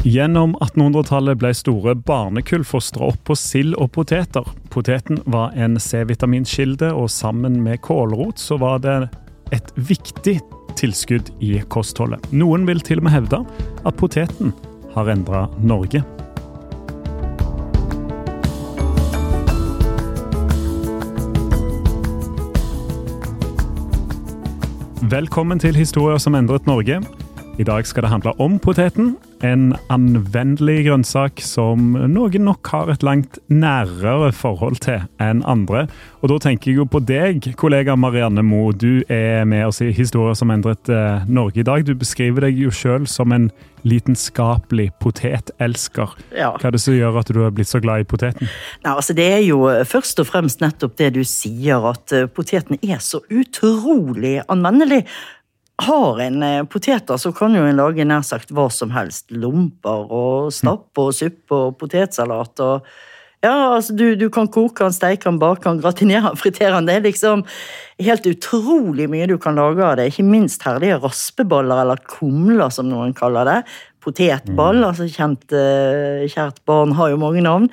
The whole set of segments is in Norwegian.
Gjennom 1800-tallet ble store barnekull fostra opp på sild og poteter. Poteten var en C-vitaminkilde, og sammen med kålrot så var det et viktig tilskudd i kostholdet. Noen vil til og med hevde at poteten har endra Norge. Velkommen til Historier som endret Norge. I dag skal det handle om poteten, en anvendelig grønnsak som noen nok har et langt nærere forhold til enn andre. Og da tenker jeg jo på deg, kollega Marianne Moe. Du er med oss i Historier som endret eh, Norge i dag. Du beskriver deg jo sjøl som en lidenskapelig potetelsker. Ja. Hva er det som gjør at du har blitt så glad i poteten? Nei, altså Det er jo først og fremst nettopp det du sier, at eh, poteten er så utrolig anvendelig. Har en eh, poteter, så kan jo en lage nær sagt hva som helst. Lomper og stappe og suppe og potetsalat og ja, altså du, du kan koke den, steike den, bake den, gratinere den, fritere den. Det er liksom helt utrolig mye du kan lage av det. Ikke minst herlige raspeballer, eller kumler som noen kaller det. Potetball, altså kjent, eh, kjært barn har jo mange navn.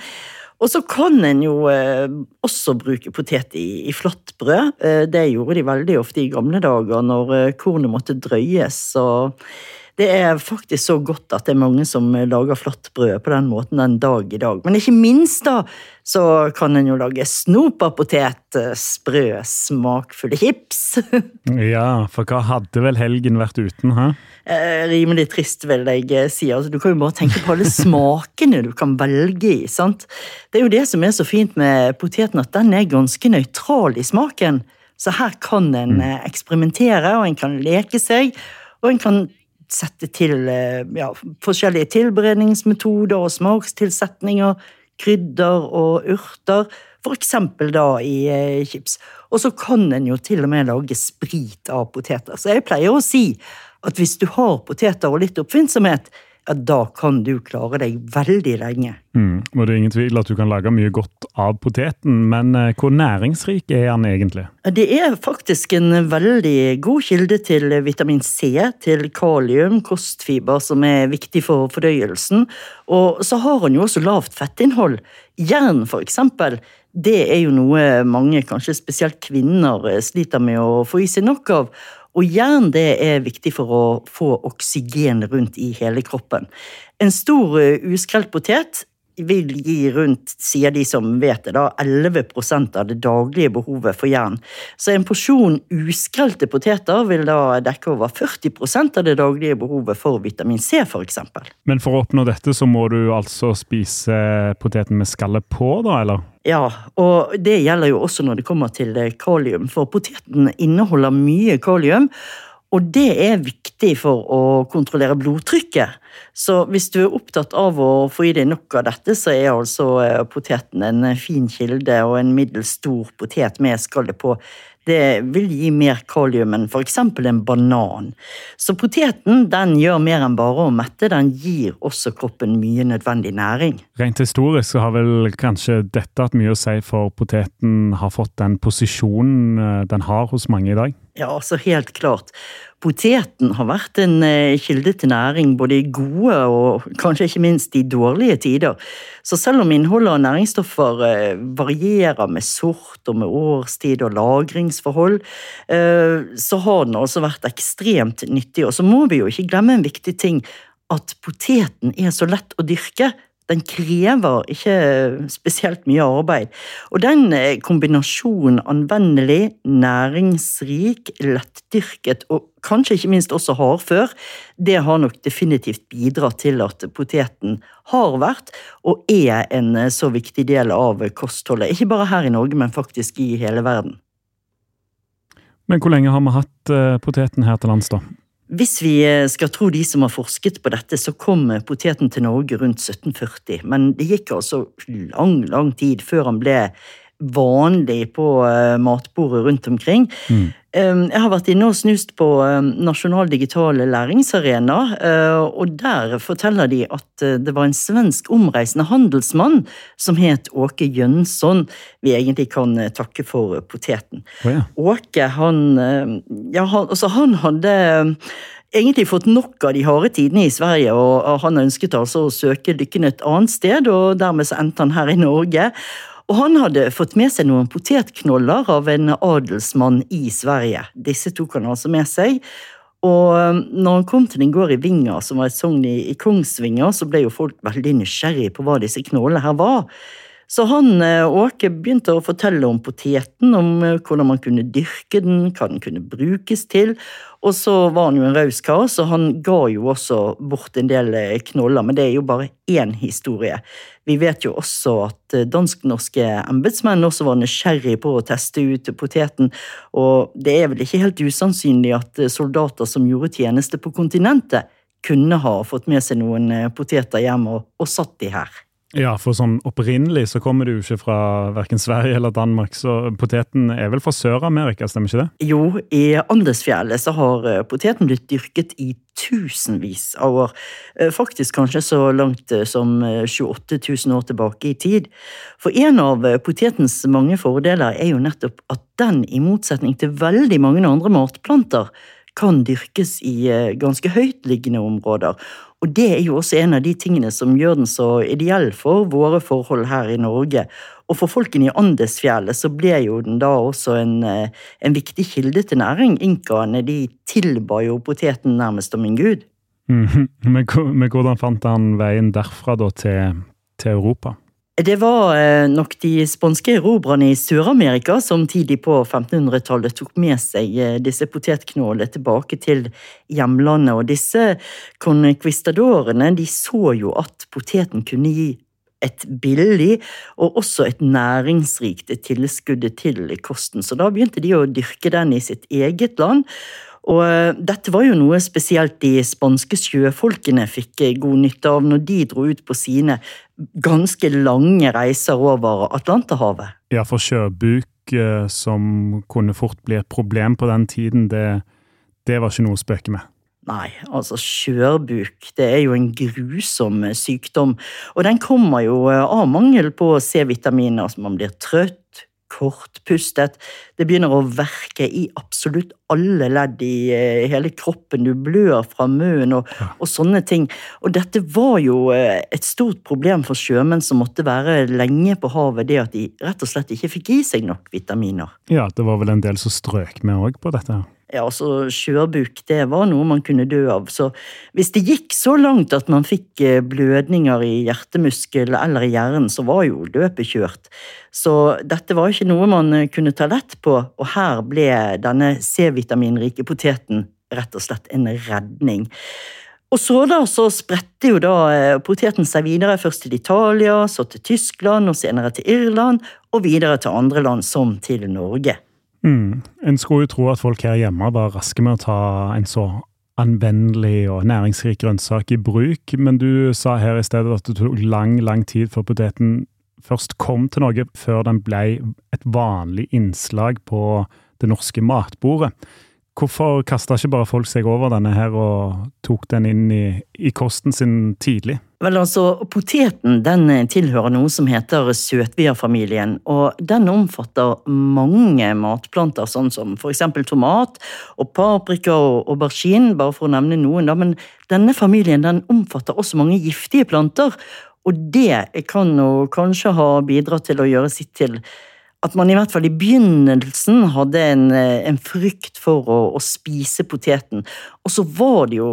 Og så kan en jo eh, også bruke potet i, i flatbrød. Eh, det gjorde de veldig ofte i gamle dager når eh, kornet måtte drøyes. og det er faktisk så godt at det er mange som lager flott brød på den måten den dag i dag. Men ikke minst da, så kan en jo lage snoperpotet, sprø, smakfulle chips. Ja, for hva hadde vel helgen vært uten? Hæ? Eh, Rimelig trist, vil jeg si. Altså, du kan jo bare tenke på alle smakene du kan velge i. sant? Det er jo det som er så fint med poteten, at den er ganske nøytral i smaken. Så her kan en eh, eksperimentere, og en kan leke seg, og en kan sette til eh, ja, forskjellige tilberedningsmetoder og smakstilsetninger, krydder og urter, eksempel da i eh, chips. Og så kan en jo til og med lage sprit av poteter. Så jeg pleier å si at hvis du har poteter og litt oppfinnsomhet, da kan du klare deg veldig lenge. Mm. Og det er ingen tvil at du kan lage mye godt av poteten, men eh, hvor næringsrik er den egentlig? Det er faktisk en veldig god kilde til vitamin C, til kalium, kostfiber, som er viktig for fordøyelsen. Og så har den jo også lavt fettinnhold. Jern, for eksempel, det er jo noe mange, kanskje spesielt kvinner, sliter med å få i seg nok av. Og jern det er viktig for å få oksygen rundt i hele kroppen. En stor eh, uskrelt potet vil gi rundt, sier de som vet det, da, 11% av det daglige behovet for jern. Så en porsjon uskrelte poteter vil da dekke over 40% av det daglige behovet for vitamin C, f.eks. Men for å oppnå dette så må du altså spise poteten med skallet på, da, eller? Ja, og det gjelder jo også når det kommer til kalium, for poteten inneholder mye kalium. Og det er viktig for å kontrollere blodtrykket. Så hvis du er opptatt av å få i deg nok av dette, så er altså eh, poteten en fin kilde, og en middels stor potet med skallet på det vil gi mer kalium enn f.eks. en banan. Så poteten den gjør mer enn bare å mette, den gir også kroppen mye nødvendig næring. Rent historisk så har vel kanskje dette hatt mye å si for poteten har fått den posisjonen eh, den har hos mange i dag? Ja, altså helt klart. Poteten har vært en eh, kilde til næring både i gode og kanskje ikke minst i dårlige tider. Så selv om innholdet av næringsstoffer eh, varierer med sort og med årstid og lagringsforhold, eh, så har den altså vært ekstremt nyttig. Og så må vi jo ikke glemme en viktig ting, at poteten er så lett å dyrke. Den krever ikke spesielt mye arbeid. Og den eh, kombinasjonen anvendelig, næringsrik, lettdyrket og kanskje ikke minst også hardfør, det har nok definitivt bidratt til at poteten har vært og er en eh, så viktig del av kostholdet. Ikke bare her i Norge, men faktisk i hele verden. Men hvor lenge har vi hatt eh, poteten her til lands, da? Hvis vi eh, skal tro de som har forsket på dette, så kom eh, poteten til Norge rundt 1740. Men det gikk altså lang, lang tid før han ble vanlig på eh, matbordet rundt omkring. Mm. Jeg har vært inne og snust på Nasjonal digital læringsarena, og der forteller de at det var en svensk omreisende handelsmann som het Åke Jønsson vi egentlig kan takke for poteten. Oh, ja. Åke, han, ja, han, altså han hadde egentlig fått nok av de harde tidene i Sverige, og han ønsket altså å søke lykken et annet sted, og dermed så endte han her i Norge. Og han hadde fått med seg noen potetknoller av en adelsmann i Sverige. Disse tok han altså med seg. Og um, når han kom til den gård i Vinga, som var et sogn i, Kongsvinger, så ble jo folk veldig nysgjerrige på hva disse knollene her var. Så han eh, Åke begynte å fortelle om poteten, om eh, hvordan man kunne dyrke den, hva den kunne brukes til. Og så var han jo en raus kar, så han ga jo også bort en del eh, knoller. Men det er jo bare én historie. Vi vet jo også at dansk-norske embetsmenn også var nysgjerrig på å teste ut poteten. Og det er vel ikke helt usannsynlig at soldater som gjorde tjeneste på kontinentet, kunne ha fått med seg noen poteter hjem og, og satt de her. Ja, for sånn opprinnelig så kommer du ikke fra verken Sverige eller Danmark, så poteten er vel fra Sør-Amerika, stemmer ikke det? Jo, i Andesfjellet så har eh, poteten blitt dyrket i tusenvis av år. Eh, faktisk kanskje så langt eh, som 28 000 år tilbake i tid. For en av potetens mange fordeler er jo nettopp at den, i motsetning til veldig mange andre matplanter, kan dyrkes i ganske høytliggende områder. Og det er jo også en av de tingene som gjør den så ideell for våre forhold her i Norge. Og for folkene i Andesfjellet så ble jo den da også en, eh, en viktig kilde til næring. Inkaene de tilba jo poteten nærmest som en gud. Mm, men, men, hvordan fant han veien derfra da til, til Europa? Det var eh, nok de spanske erobrerne i Sør-Amerika som tidlig på 1500-tallet tok med seg eh, disse potetknålene tilbake til hjemlandet. Og disse conquistadorene de så jo at poteten kunne gi et billig og også et næringsrikt tilskudd til kosten. Så da begynte de å dyrke den i sitt eget land. Og eh, dette var jo noe spesielt de spanske sjøfolkene fikk eh, god nytte av når de dro ut på sine ganske lange reiser over Atlanterhavet. Ja, for sjøbuk, eh, som kunne fort bli et problem på den tiden, det, det var ikke noe å spøke med. Nei, altså skjørbuk, det er jo en grusom sykdom, og den kommer jo av mangel på C-vitaminer, altså man blir trøtt, kortpustet. Det begynner å verke i absolutt alle ledd i eh, hele kroppen. Du blør fra munnen og, og, sånne ting. Og dette var jo eh, et stort problem for sjømenn som måtte være lenge på havet, det at de rett og slett ikke fikk i seg nok vitaminer. Ja, det var vel en del som strøk med òg på dette? her. Ja, altså Skjørbuk det var noe man kunne dø av. Så hvis det gikk så langt at man fikk eh, blødninger i hjertemuskel eller i hjernen, så var jo løpet kjørt. Så dette var ikke noe man eh, kunne ta lett på, og her ble denne C-vitaminrike poteten rett og slett en redning. Og så da, så spredte jo da eh, poteten seg videre, først til Italia, så til Tyskland, og senere til Irland, og videre til andre land, som til Norge. Mm. En skulle jo tro at folk her hjemme var raske med å ta en så anvendelig og næringsrik grønnsak i bruk, men du sa her i stedet at det tok lang, lang tid før poteten først kom til Norge, før den ble et vanlig innslag på det norske matbordet. Hvorfor kasta ikke bare folk seg over denne her og tok den inn i, i kosten sin tidlig? Vel, altså, Poteten den tilhører noe som heter søtbierfamilien, og den omfatter mange matplanter, sånn som f.eks. tomat og paprika og aubergine, bare for å nevne noen. Da. Men denne familien den omfatter også mange giftige planter, og det kan jo kanskje ha bidratt til å gjøre sitt til at man i hvert fall i begynnelsen hadde en, eh, en frykt for å, å, spise poteten. Og så var det jo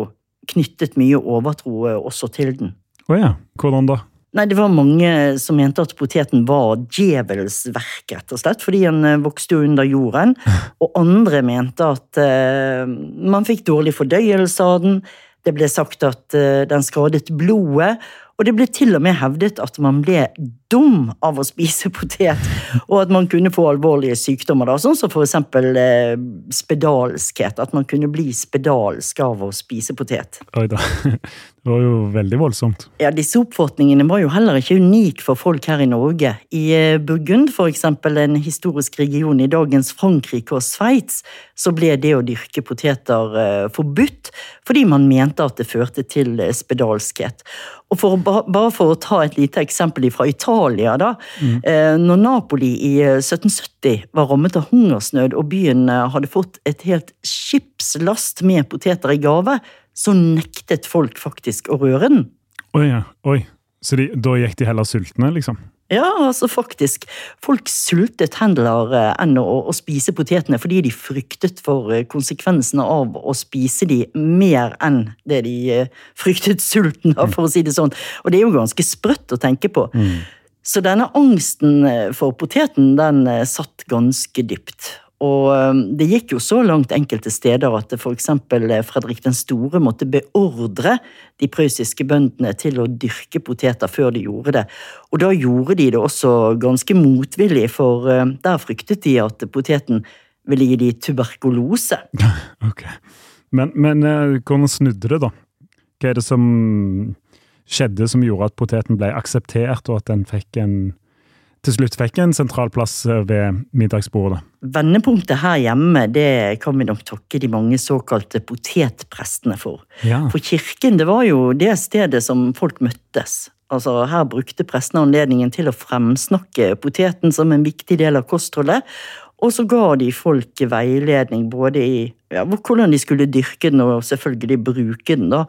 knyttet mye overtro eh, også til den. Å oh ja. Hvordan da? Nei, Det var mange som mente at poteten var djevelens verk, rett og slett, fordi den eh, vokste jo under jorden. Og andre mente at uh, man fikk dårlig fordøyelse av den. Det ble sagt at uh, den skadet blodet, og det ble til og med hevdet at man ble dum av å spise potet, og at man kunne få alvorlige sykdommer, da, sånn som for eksempel eh, spedalskhet. At man kunne bli spedalsk av å spise potet. Oi da. Det var jo veldig voldsomt. Ja, Disse oppfatningene var jo heller ikke unike for folk her i Norge. I eh, Burgund, for eksempel, en historisk region i dagens Frankrike og Sveits, så ble det å dyrke poteter eh, forbudt, fordi man mente at det førte til eh, spedalskhet. Og for, bare for å ta et lite eksempel fra Italia, da. Mm. Eh, når Napoli i 1770 eh, var rammet av hungersnød, og byen eh, hadde fått et helt skipslast med poteter i gave, så nektet folk faktisk å røre den. Oi, ja. Oi. Så de, da gikk de heller sultne, liksom? Ja, altså faktisk. Folk sultet handler eh, enn å, å, spise potetene fordi de fryktet for eh, konsekvensene av å spise de mer enn det de eh, fryktet sulten av, for å si det sånn. Og det er jo ganske sprøtt å tenke på. Mm. Så denne angsten for poteten, den satt ganske dypt. Og um, det gikk jo så langt enkelte steder at f.eks. Eh, Fredrik den store måtte beordre de prøyssiske bøndene til å dyrke poteter før de gjorde det. Og da gjorde de det også ganske motvillig, for eh, der fryktet de at poteten ville gi de tuberkulose. Ok. Men, men eh, hvordan snudde det, da? Hva er det som skjedde som gjorde at poteten ble akseptert, og at den fikk en til slutt fikk en sentral plass eh, ved middagsbordet. Vendepunktet her hjemme det kan vi nok takke de mange såkalte potetprestene for. Ja. For kirken det var jo det stedet som folk møttes. Altså, Her brukte prestene anledningen til å fremsnakke poteten som en viktig del av kostholdet. Og så ga de folk veiledning både i ja, hvordan de skulle dyrke den og selvfølgelig bruke den. da.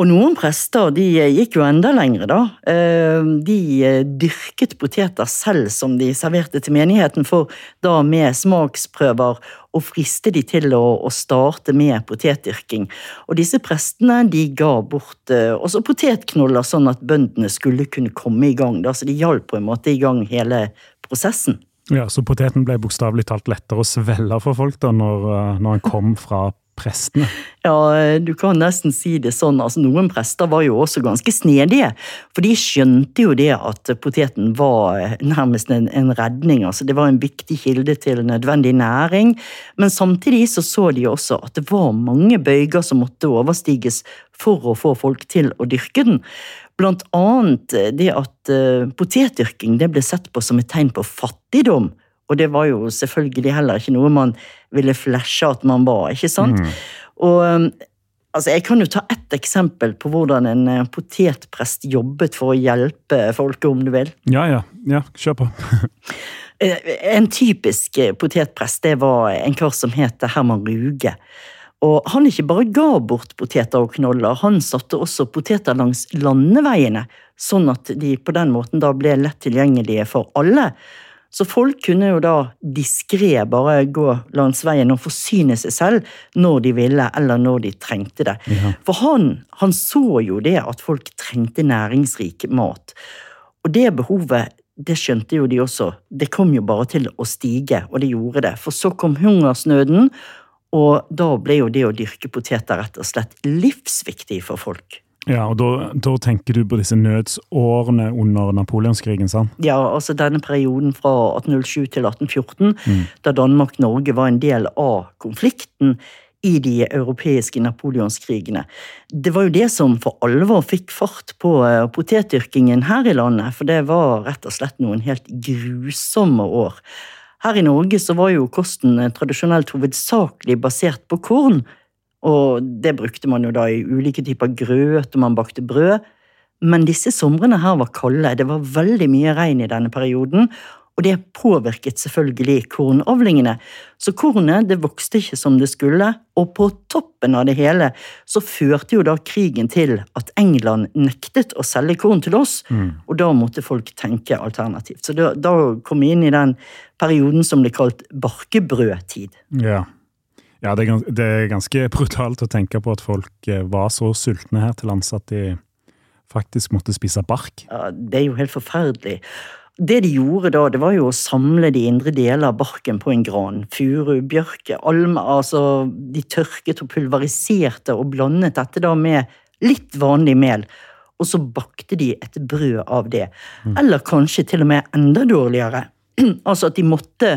Og noen prester de gikk jo enda lengre, da. Eh, de eh, dyrket poteter selv som de serverte til menigheten, for da med smaksprøver å friste de til å, å starte med potetdyrking. Og disse prestene de ga bort eh, også potetknoller, sånn at bøndene skulle kunne komme i gang. Da. Så de hjalp på en måte i gang hele prosessen. Ja, Så poteten ble bokstavelig talt lettere å svelge for folk da, når, når han kom fra prestene? Ja, du kan nesten si det sånn. Altså, noen prester var jo også ganske snedige. For de skjønte jo det at poteten var nærmest en, en redning. altså Det var en viktig kilde til nødvendig næring. Men samtidig så så de også at det var mange bøyger som måtte overstiges for å få folk til å dyrke den. Blant annet det at uh, potetdyrking det ble sett på som et tegn på fattigdom. Og det var jo selvfølgelig heller ikke noe man ville flashe at man var, ikke sant? Mm. Og um, altså, Jeg kan jo ta ett eksempel på hvordan en uh, potetprest jobbet for å hjelpe folket, om du vil. Ja, ja. ja kjør på. Eh, en typisk uh, potetprest det var en kar som het Herman Ruge. Og han ikke bare ga bort poteter og knoller, han satte også poteter langs landeveiene, sånn at de på den måten da ble lett tilgjengelige for alle. Så folk kunne jo da diskré bare gå langs veien og forsyne seg selv når de ville, eller når de trengte det. Ja. For han, han så jo det at folk trengte næringsrik mat. Og det behovet, det skjønte jo de også. Det kom jo bare til å stige, og det gjorde det. For så kom hungersnøden, og da ble jo det å dyrke poteter rett og slett livsviktig for folk. Ja, og da, da tenker du på disse nødsårene under napoleonskrigen, sant? Ja, altså denne perioden fra 1807 til 1814, da Danmark-Norge var en del av konflikten i de europeiske napoleonskrigene. Det var jo det som for alvor fikk fart på eh, potetdyrkingen her i landet, for det var rett og slett noen helt grusomme år. Her i Norge så var jo kosten eh, tradisjonelt hovedsakelig basert på korn, og det brukte man jo da i ulike typer grøt, og man bakte brød. Men disse somrene her var kalde, det var veldig mye regn i denne perioden, og det påvirket selvfølgelig kornavlingene. Så kornet det vokste ikke som det skulle, og på toppen av det hele så førte jo da krigen til at England nektet å selge korn til oss, og da måtte folk tenke alternativt. Så da, da kom vi inn i den perioden som ble kalt barkebrødtid. Ja. Ja, det er, gans det er ganske brutalt å tenke på at folk eh, var så sultne her til lands at de faktisk måtte spise bark. Ja, det er jo helt forferdelig. Det de gjorde da, det var jo å samle de indre deler av barken på en gran. Furu, bjørke, alme, altså De tørket og pulveriserte og blandet dette da med litt vanlig mel. Og så bakte de et brød av det. Eller kanskje til og med enda dårligere. altså at de måtte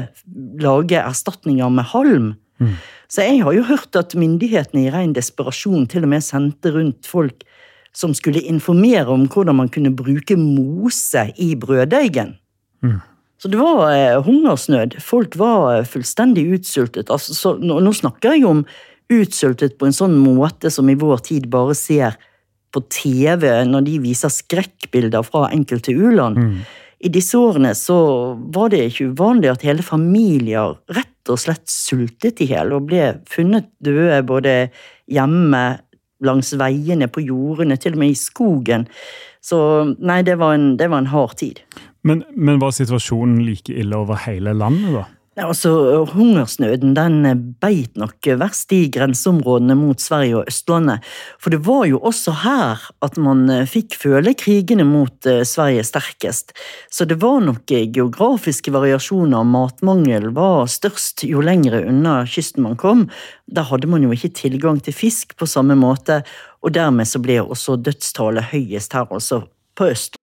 lage erstatninger med halm. Så jeg har jo hørt at myndighetene i ren desperasjon til og med sendte rundt folk som skulle informere om hvordan man kunne bruke mose i brøddeigen. Så det var eh, hungersnød. Folk var eh, fullstendig utsultet. Altså, så, nå, nå snakker jeg om utsultet på en sånn måte som i vår tid bare ser på TV når de viser skrekkbilder fra enkelte u-land. I disse årene så var det ikke uvanlig at hele familier rett og slett sultet i hjel og ble funnet døde både hjemme, langs veiene, på jordene, til og med i skogen. Så nei, det var en, det var en hard tid. Men, men var situasjonen like ille over hele landet, da? Altså, Hungersnøden den beit nok verst i grenseområdene mot Sverige og Østlandet. For det var jo også her at man eh, fikk føle krigene mot eh, Sverige sterkest. Så det var nok eh, geografiske variasjoner. Matmangel var størst jo lengre unna kysten man kom. Der hadde man jo ikke tilgang til fisk på samme måte, og dermed så ble også dødstallet høyest her, altså på Øst.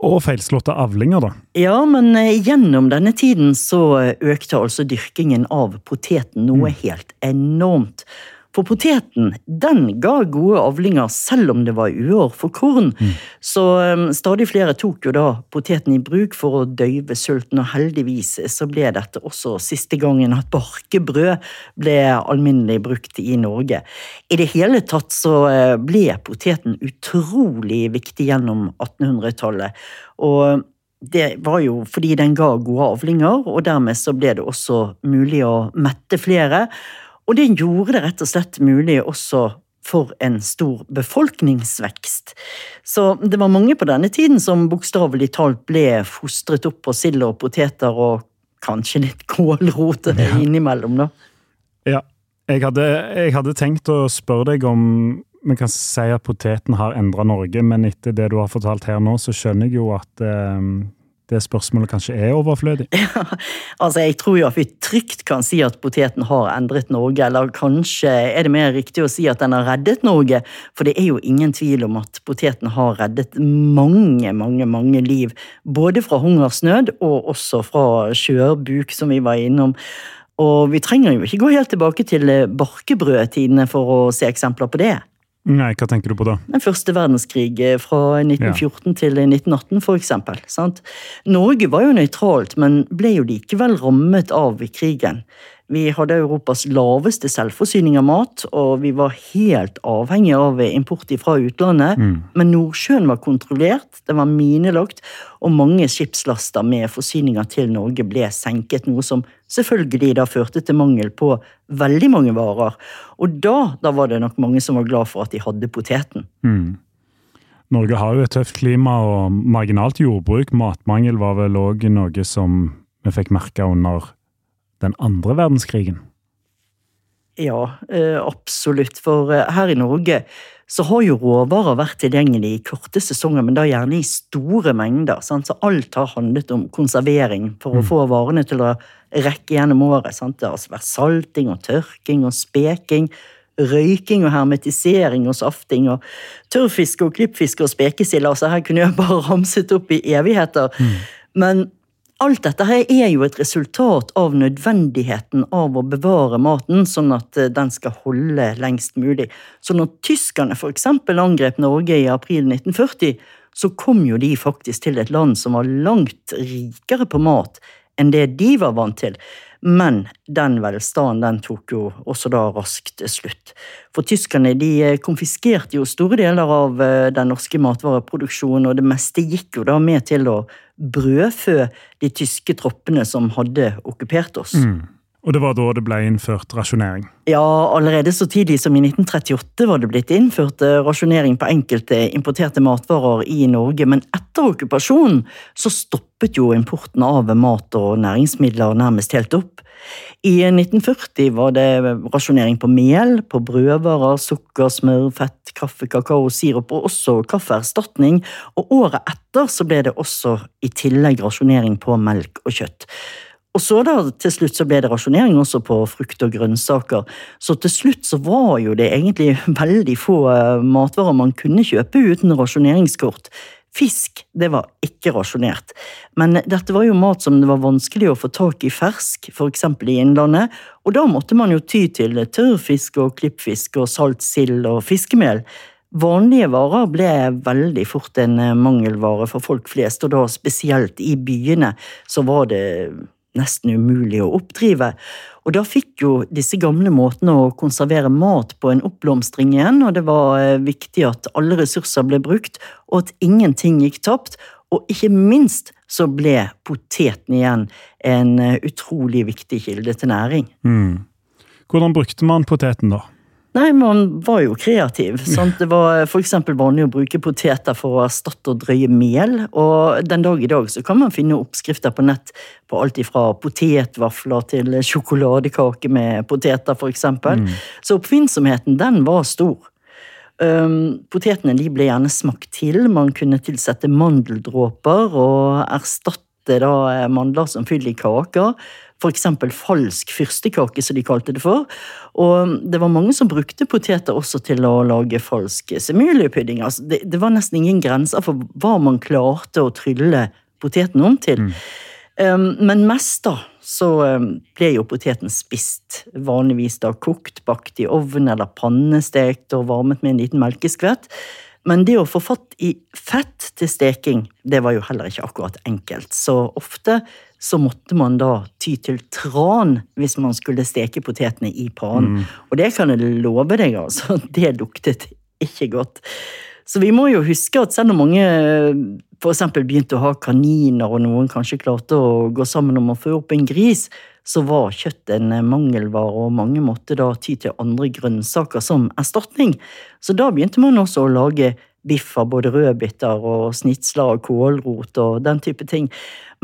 og feilslåtte avlinger, da. Ja, men eh, gjennom denne tiden så eh, økte altså dyrkingen av poteten noe helt enormt. For poteten den ga gode avlinger selv om det var uår for korn. Så um, stadig flere tok jo da poteten i bruk for å døyve sulten, og heldigvis så ble dette også siste gangen at barkebrød ble alminnelig brukt i Norge. I det hele tatt så eh, ble poteten utrolig viktig gjennom 1800-tallet. og det var jo fordi den ga gode avlinger, og dermed så ble det også mulig å mette flere. Og det gjorde det rett og slett mulig også for en stor befolkningsvekst. Så det var mange på denne tiden som bokstavelig talt ble fostret opp på sild og poteter og kanskje litt kålrot Ja. innimellom, da. Ja. Jeg hadde, jeg hadde tenkt å spørre deg om vi kan si at poteten har endra Norge, men etter det du har fortalt her nå, så skjønner jeg jo at eh, det spørsmålet kanskje er overflødig. Altså, Jeg tror jo at vi trygt kan si at poteten har endret Norge, eller kanskje er det mer riktig å si at den har reddet Norge, for det er jo ingen tvil om at poteten har reddet mange, mange, mange liv. Både fra hungersnød og også fra skjørbuk, som vi var innom. Og vi trenger jo ikke gå helt tilbake til barkebrødtidene for å se eksempler på det. Nei, hva tenker du på da? Den første verdenskrig eh, fra 1914 til 1918, for eksempel. Sant? Norge var jo nøytralt, men ble jo likevel rammet av krigen. Vi hadde Europas laveste selvforsyning av mat, og vi var helt avhengig av import fra utlandet. Men Nordsjøen var kontrollert, den var minelagt, og mange skipslaster med forsyninger til Norge ble senket, noe som selvfølgelig da førte til mangel på veldig mange varer. Og da, da var det nok mange som var glad for at de hadde poteten. Mm. Norge har jo et tøft klima og marginalt jordbruk. Matmangel var vel òg noe som vi fikk merke under den andre verdenskrigen. Ja, eh, absolutt. For eh, her i Norge så har jo råvarer vært tilgjengelig i korte sesonger, men da gjerne i store mengder. Sant? Så alt har handlet om konservering for å få varene til å rekke gjennom året. Sant? Det har altså vært salting og tørking og speking. Røyking og hermetisering og safting og tørrfiske og klippfiske og spekesild. Altså, her kunne jeg bare ramset opp i evigheter. Men alt dette her er jo et resultat av nødvendigheten av å bevare maten, sånn at eh, den skal holde lengst mulig. Så når tyskerne f.eks. angrep Norge i april 1940, så kom jo de faktisk til et land som var langt rikere på mat enn det de var vant til. Men den velstanden den tok jo også da raskt slutt. For tyskerne de eh, konfiskerte jo store deler av eh, den norske matvareproduksjonen, og det meste gikk jo da med til å brødfø de tyske troppene som hadde okkupert oss. Og det var da det ble innført rasjonering. Ja, allerede så tidlig som i 1938 var det blitt innført eh, rasjonering på enkelte importerte matvarer i Norge, men etter okkupasjonen så stoppet jo importen av mat og næringsmidler nærmest helt opp. I 1940 var det rasjonering på mel, på brødvarer, sukker, smør, fett, kaffe, kakao, sirup og også kaffeerstatning, og året etter så ble det også i tillegg rasjonering på melk og kjøtt. Og så da, til slutt så ble det rasjonering også på frukt og grønnsaker. Så til slutt så var jo det egentlig veldig få eh, matvarer man kunne kjøpe uten rasjoneringskort. Fisk, det var ikke rasjonert. Men dette var jo mat som det var vanskelig å få tak i fersk, f.eks. i Innlandet, og da måtte man jo ty til tørrfisk og klippfisk og salt sild og fiskemel. Vanlige varer ble veldig fort en eh, mangelvare for folk flest, og da spesielt i byene så var det nesten umulig å oppdrive. Og da fikk jo disse gamle måtene å konservere mat på en oppblomstring igjen, og det var eh, viktig at alle ressurser ble brukt, og at ingenting gikk tapt. Og ikke minst så ble poteten igjen en eh, utrolig viktig kilde til næring. Mm. Hvordan brukte man poteten da? Nei, man var jo kreativ. Sant? Det var f.eks. vanlig å bruke poteter for å erstatte og drøye mel. Og den dag i dag så kan man finne oppskrifter på nett på alt ifra potetvafler til sjokoladekake med poteter, f.eks. Mm. Så oppfinnsomheten, den var stor. Um, potetene de ble gjerne smakt til. Man kunne tilsette mandeldråper og erstatte da mandler som fyller i kaker f.eks. falsk fyrstekake, som de kalte det for. Og det var mange som brukte poteter også til å lage falsk semuliepudding. Altså, det, det, var nesten ingen grenser for hva man klarte å trylle poteten om til. Mm. Um, men mest da, så ble jo poteten spist. Vanligvis da kokt, bakt i ovn eller pannestekt og varmet med en liten melkeskvett. Men det å få fatt i fett til steking, det var jo heller ikke akkurat enkelt. Så ofte så måtte man da ty til tran hvis man skulle steke potetene i pannen. Mm. Og det kan jeg love deg, altså. Det luktet ikke godt. Så vi må jo huske at selv om mange f.eks. begynte å ha kaniner, og noen kanskje klarte å gå sammen om å få opp en gris, så var kjøtt en mangelvare, og mange måtte da ty til andre grønnsaker som erstatning. Så da begynte man også å lage biff av både rødbiter og snitsler og kålrot og den type ting.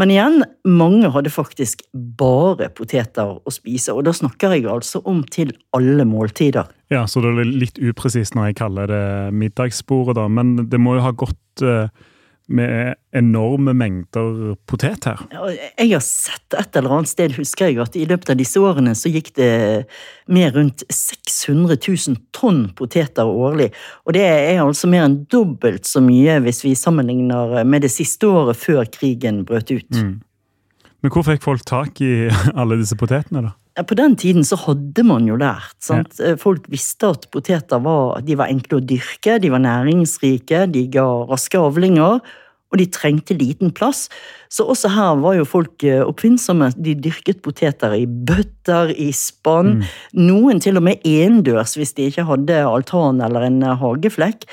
Men igjen, mange hadde faktisk bare poteter å spise, og da snakker jeg altså om til alle måltider. Ja, så det er litt upresist når jeg kaller det middagssporet, da, men det må jo ha gått uh med enorme mengder potet her. Jeg har sett et eller annet sted, husker jeg, at i løpet av disse årene så gikk det med rundt 600 000 tonn poteter årlig. Og det er altså mer enn dobbelt så mye hvis vi sammenligner med det siste året før krigen brøt ut. Mm. Men hvor fikk folk tak i alle disse potetene, da? På den tiden så hadde man jo lært. sant? Ja. Folk visste at poteter var, de var enkle å dyrke, de var næringsrike, de ga raske avlinger, og de trengte liten plass. Så også her var jo folk eh, oppfinnsomme. De dyrket poteter i bøtter, i spann. Mm. Noen til og med endørs hvis de ikke hadde altan eller en eh, hageflekk.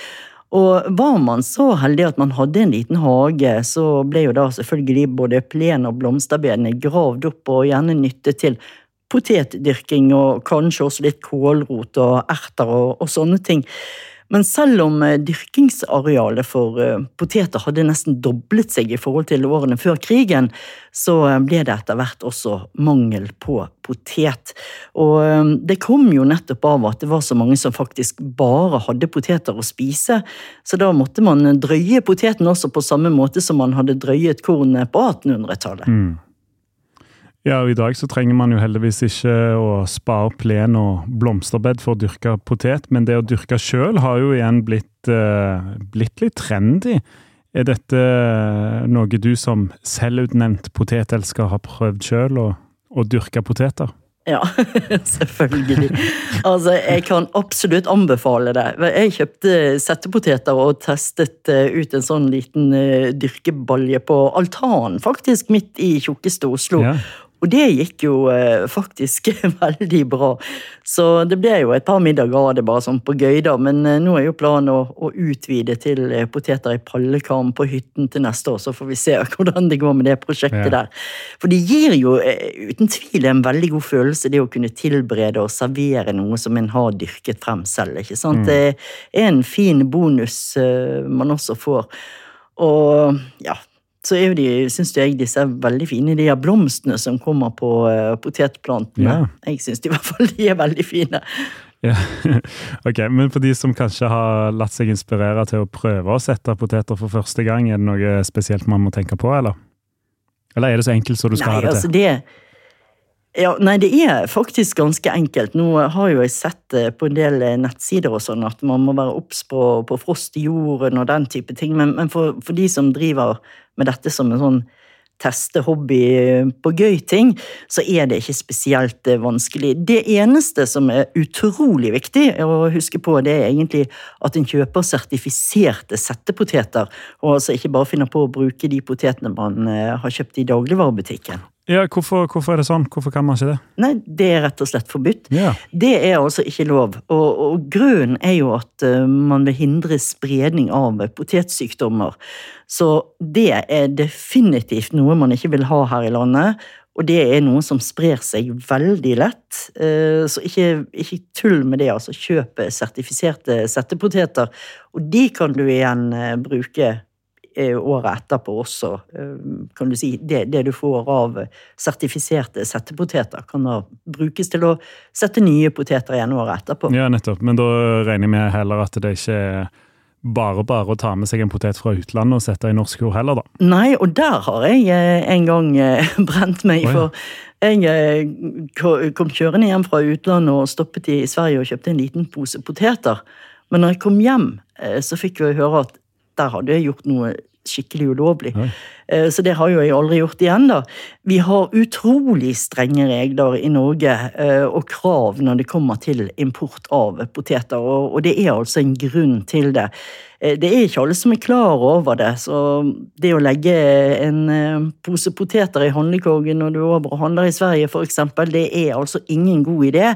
Og var man så heldig at man hadde en liten hage, så ble jo da selvfølgelig både plen- og blomsterbedene gravd opp og gjerne nyttet til potetdyrking og kanskje også litt kålrot og erter og, og sånne ting. Men selv om eh, dyrkingsarealet for eh, poteter hadde nesten doblet seg i forhold til årene før krigen, så eh, ble det etter hvert også mangel på potet. Og det kom jo nettopp av at det var så mange som faktisk bare hadde poteter å spise, så da måtte man drøye poteten også på samme måte som man hadde drøyet kornet på 1800-tallet. Mm. Ja, og I dag så trenger man jo heldigvis ikke å spa opp plen og blomsterbed for å dyrke potet, men det å dyrke sjøl har jo igjen blitt, uh, blitt litt trendy. Er dette noe du som selvutnevnt potetelsker har prøvd sjøl, å, å dyrke poteter? Ja, selvfølgelig. Altså, jeg kan absolutt anbefale det. Jeg kjøpte settepoteter og testet eh, ut en sånn liten eh, dyrkebalje på altanen, faktisk, midt i tjukkeste Oslo. Ja. Og det gikk jo eh, faktisk veldig bra. Så det ble jo et par middager av det bare sånn på gøy, da. Men eh, nå er jo planen å, å, utvide til eh, poteter i pallekam på hytten til neste år, så får vi se hvordan det går med det prosjektet ja. der. For det gir jo uten tvil en veldig god følelse, det å kunne tilberede og servere noe som en har dyrket frem selv. ikke sant? Mm. Det er en fin bonus man også får. Og ja, så er jo de, syns jeg disse er veldig fine, de her blomstene som kommer på uh, potetplantene. Ja. Jeg syns i hvert fall de er veldig fine. Ja. ok, Men for de som kanskje har latt seg inspirere til å prøve å sette poteter for første gang, er det noe spesielt man må tenke på, eller? Eller er det så enkelt som du skal Nei, ha det til? Altså det, ja, nei, det er faktisk ganske enkelt. Nå har jo jeg sett eh, på en del eh, nettsider og sånn at man må være obs på, på, frost i jorden og den type ting, men, men for, for, de som driver med dette som en sånn teste hobby på gøy ting, så er det ikke spesielt eh, vanskelig. Det eneste som er utrolig viktig å huske på, det er egentlig at en kjøper sertifiserte settepoteter, og altså ikke bare finner på å bruke de potetene man har kjøpt i dagligvarebutikken. Ja, hvorfor, hvorfor, er det sånn? Hvorfor kan man ikke det? Nei, Det er rett og slett forbudt. Yeah. Det er altså ikke lov. Og, og grunnen er jo at uh, man vil hindre spredning av potetsykdommer. Så det er definitivt noe man ikke vil ha her i landet. Og det er noe som sprer seg veldig lett. Uh, så ikke, ikke, tull med det. altså Kjøp sertifiserte settepoteter. Og de kan du igjen uh, bruke Eh, året etterpå også. Eh, kan du si, det, det, du får av sertifiserte settepoteter, kan da brukes til å sette nye poteter igjen året etterpå. Ja, nettopp. Men da regner jeg med heller at det ikke er bare bare å ta med seg en potet fra utlandet og sette i norsk jord heller, da? Nei, og der har jeg eh, en gang brent meg. For jeg kom kjørende hjem fra utlandet og stoppet i Sverige og kjøpte en liten pose poteter. Men når jeg kom hjem, så fikk jeg høre at der hadde jeg gjort noe skikkelig ulovlig. Nei. Eh, så det har jo jeg aldri gjort igjen, da. Vi har utrolig strenge regler i Norge eh, og krav når det kommer til import av poteter, og det er altså en grunn til det. Eh, det er ikke alle som er klar over det. Så det å legge en eh, pose poteter i handlekorgen når du er over og handler i Sverige f.eks., det er altså ingen god idé.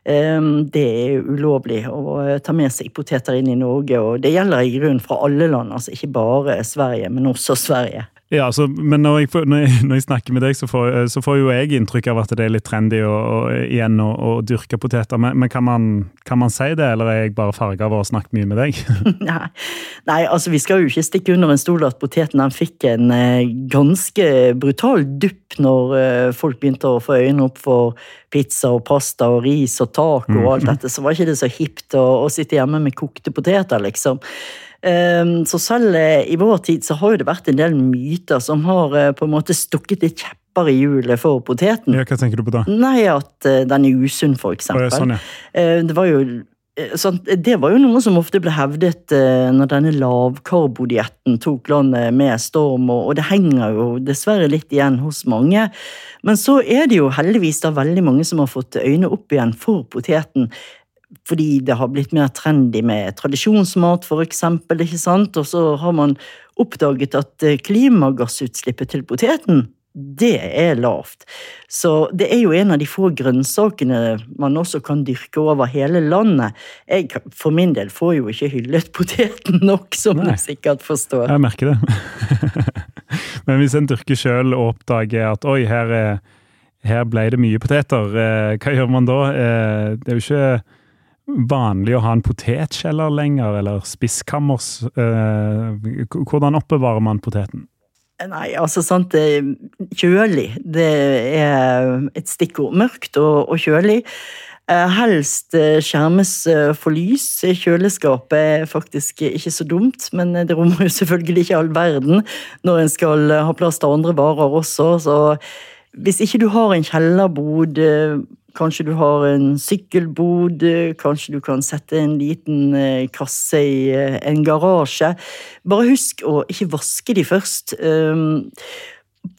Det er ulovlig å ta med seg poteter inn i Norge, og det gjelder i grunnen fra alle land, altså ikke bare Sverige, men også Sverige. Ja, altså, men når jeg, når, jeg, når jeg, snakker med deg, så får, så får, jo jeg inntrykk av at det er litt trendy å, å, igjen å, å, dyrke poteter. Men, men kan, man, kan, man, si det, eller er jeg bare farga av å ha snakket mye med deg? Nei. Nei, altså vi skal jo ikke stikke under en stol at poteten den fikk en eh, ganske brutal dupp når eh, folk begynte å få øynene opp for pizza og pasta og ris og taco og alt mhm. dette, så var ikke det så hipt å, å sitte hjemme med kokte poteter, liksom. Ehm, så selv eh, i vår tid så har det vært en del myter som har eh, på en måte stukket litt kjepp i hjulet for poteten. Ja, hva tenker du på da? Nei, At eh, den er usunn, for eksempel. Sånn, ja. Det var jo Sånn, det var jo noe som ofte ble hevdet når denne lavkarbodietten tok landet med storm, og det henger jo dessverre litt igjen hos mange. Men så er det jo heldigvis da veldig mange som har fått øynene opp igjen for poteten fordi det har blitt mer trendy med tradisjonsmat, for eksempel, ikke sant? Og så har man oppdaget at eh, klimagassutslippet til poteten, det er lavt. Så det er jo en av de få grønnsakene man også kan dyrke over hele landet. Jeg for min del får jo ikke hyllet poteten nok, som Nei. du sikkert forstår. Jeg merker det. Men hvis en dyrker sjøl og oppdager at oi, her, her ble det mye poteter, eh, hva gjør man da? Eh, det er jo ikke vanlig å ha en potetkjeller lenger, eller spisskammers? Eh, hvordan oppbevarer man poteten? Nei, altså sant Kjølig, det er et stikkord. Mørkt og, og kjølig. Eh, helst eh, skjermes for lys. Kjøleskapet er faktisk ikke så dumt, men det rommer jo selvfølgelig ikke all verden når en skal ha plass til andre varer også. Så hvis ikke du har en kjellerbod Kanskje du har en sykkelbod, kanskje du kan sette en liten eh, kasse i eh, en garasje. Bare husk å ikke vaske de først. Ehm,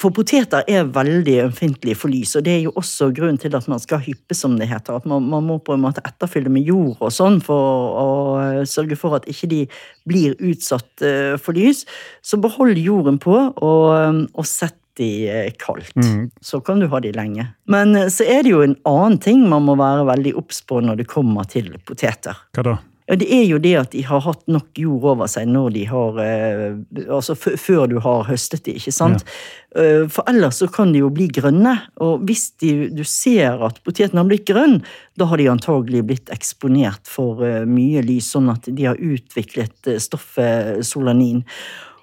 for poteter er veldig ømfintlige for lys, og det er jo også grunnen til at man skal hyppe, som det heter. At man, man må på en måte etterfylle med jord og sånn for å eh, sørge for at ikke de blir utsatt for lys. Så behold jorden på, og, og sett alltid eh, kaldt. Mm. Så kan du ha de lenge. Men eh, så er det jo en annen ting man må være veldig obs på når det kommer til poteter. Hva da? Ja, Det er jo det at de har hatt nok jord over seg når de har eh, Altså før du har høstet de, ikke sant? Ja. For ellers så kan de jo bli grønne. Og hvis de, du ser at poteten har blitt grønn, da har de antagelig blitt eksponert for mye lys, sånn at de har utviklet stoffet solanin.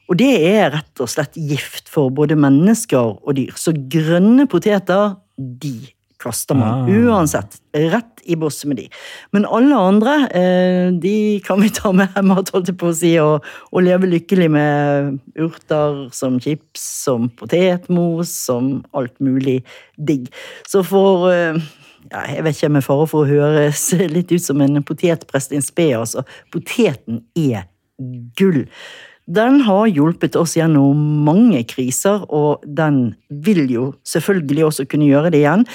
Og det er rett og slett gift for både mennesker og dyr. Så grønne poteter, de kaster man ah. uansett. Rett i bosset med de. Men alle andre, eh, de kan vi ta med hjem holdt jeg på å si, og, og, leve lykkelig med urter som chips, som potetmos, som alt mulig digg. Så for eh, ja, jeg vet ikke med fare for å høres litt ut som en potetprest in spe, altså. Poteten er gull. Den har hjulpet oss gjennom mange kriser, og den vil jo selvfølgelig også kunne gjøre det igjen.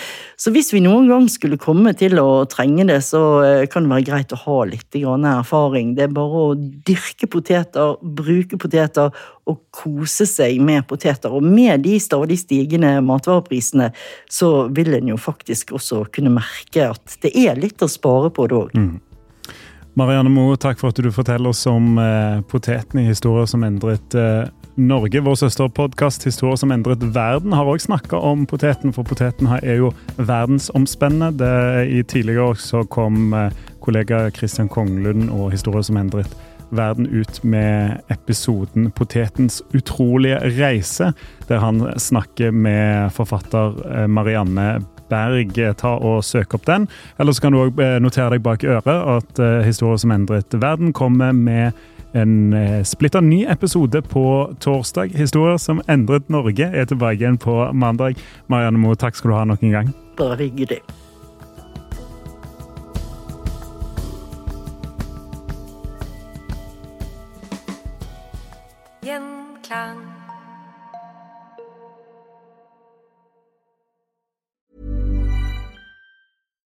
Så hvis vi noen gang skulle komme til å trenge det, så eh, kan det være greit å ha litt erfaring. Det er bare å dyrke poteter, bruke poteter og kose seg med poteter. Og med de stadig stigende matvareprisene, så vil en jo faktisk også kunne merke at det er litt å spare på det òg. Marianne Moe, takk for at du forteller oss om eh, poteten i Historier som endret eh, Norge. Vår søsterpodkast Historier som endret verden har òg snakka om poteten, for poteten er jo verdensomspennende. I tidligere så kom eh, kollega Christian Konglund og Historier som endret verden ut med episoden 'Potetens utrolige reise', der han snakker med forfatter eh, Marianne Berg. Ta og Søk opp den. Eller så kan du òg eh, notere deg bak øret at uh, Historier som endret verden kommer med en splitter ny episode på torsdag. Historier som endret Norge er tilbake igjen på mandag. Marianne Moe, takk skal du ha nok en gang. Bare hyggelig. Gjenklang.